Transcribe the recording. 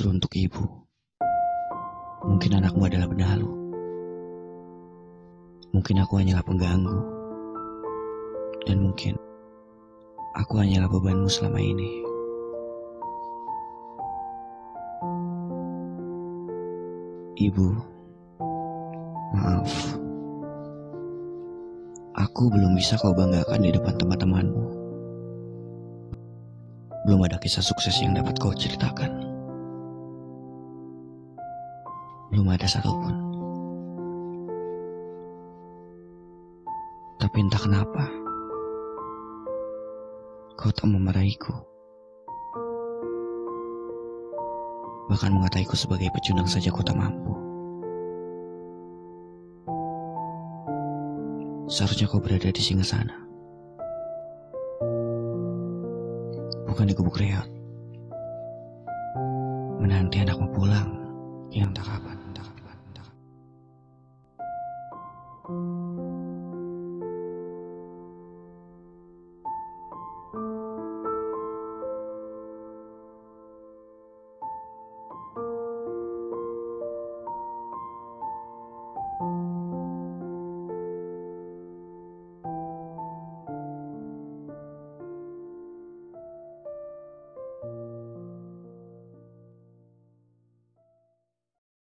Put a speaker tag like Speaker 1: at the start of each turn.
Speaker 1: Teruntuk ibu, mungkin anakmu adalah benalu. Mungkin aku hanyalah pengganggu. Dan mungkin aku hanyalah bebanmu selama ini. Ibu, maaf. Aku belum bisa kau banggakan di depan teman-temanmu. Belum ada kisah sukses yang dapat kau ceritakan. Belum ada satupun. Tapi entah kenapa, kau tak memarahiku. Bahkan mengataiku sebagai pecundang saja kau tak mampu. Seharusnya kau berada di singa sana. Bukan di gubuk reot. Menanti anakmu pulang yang tak kapan, tak kapan, tak kapan.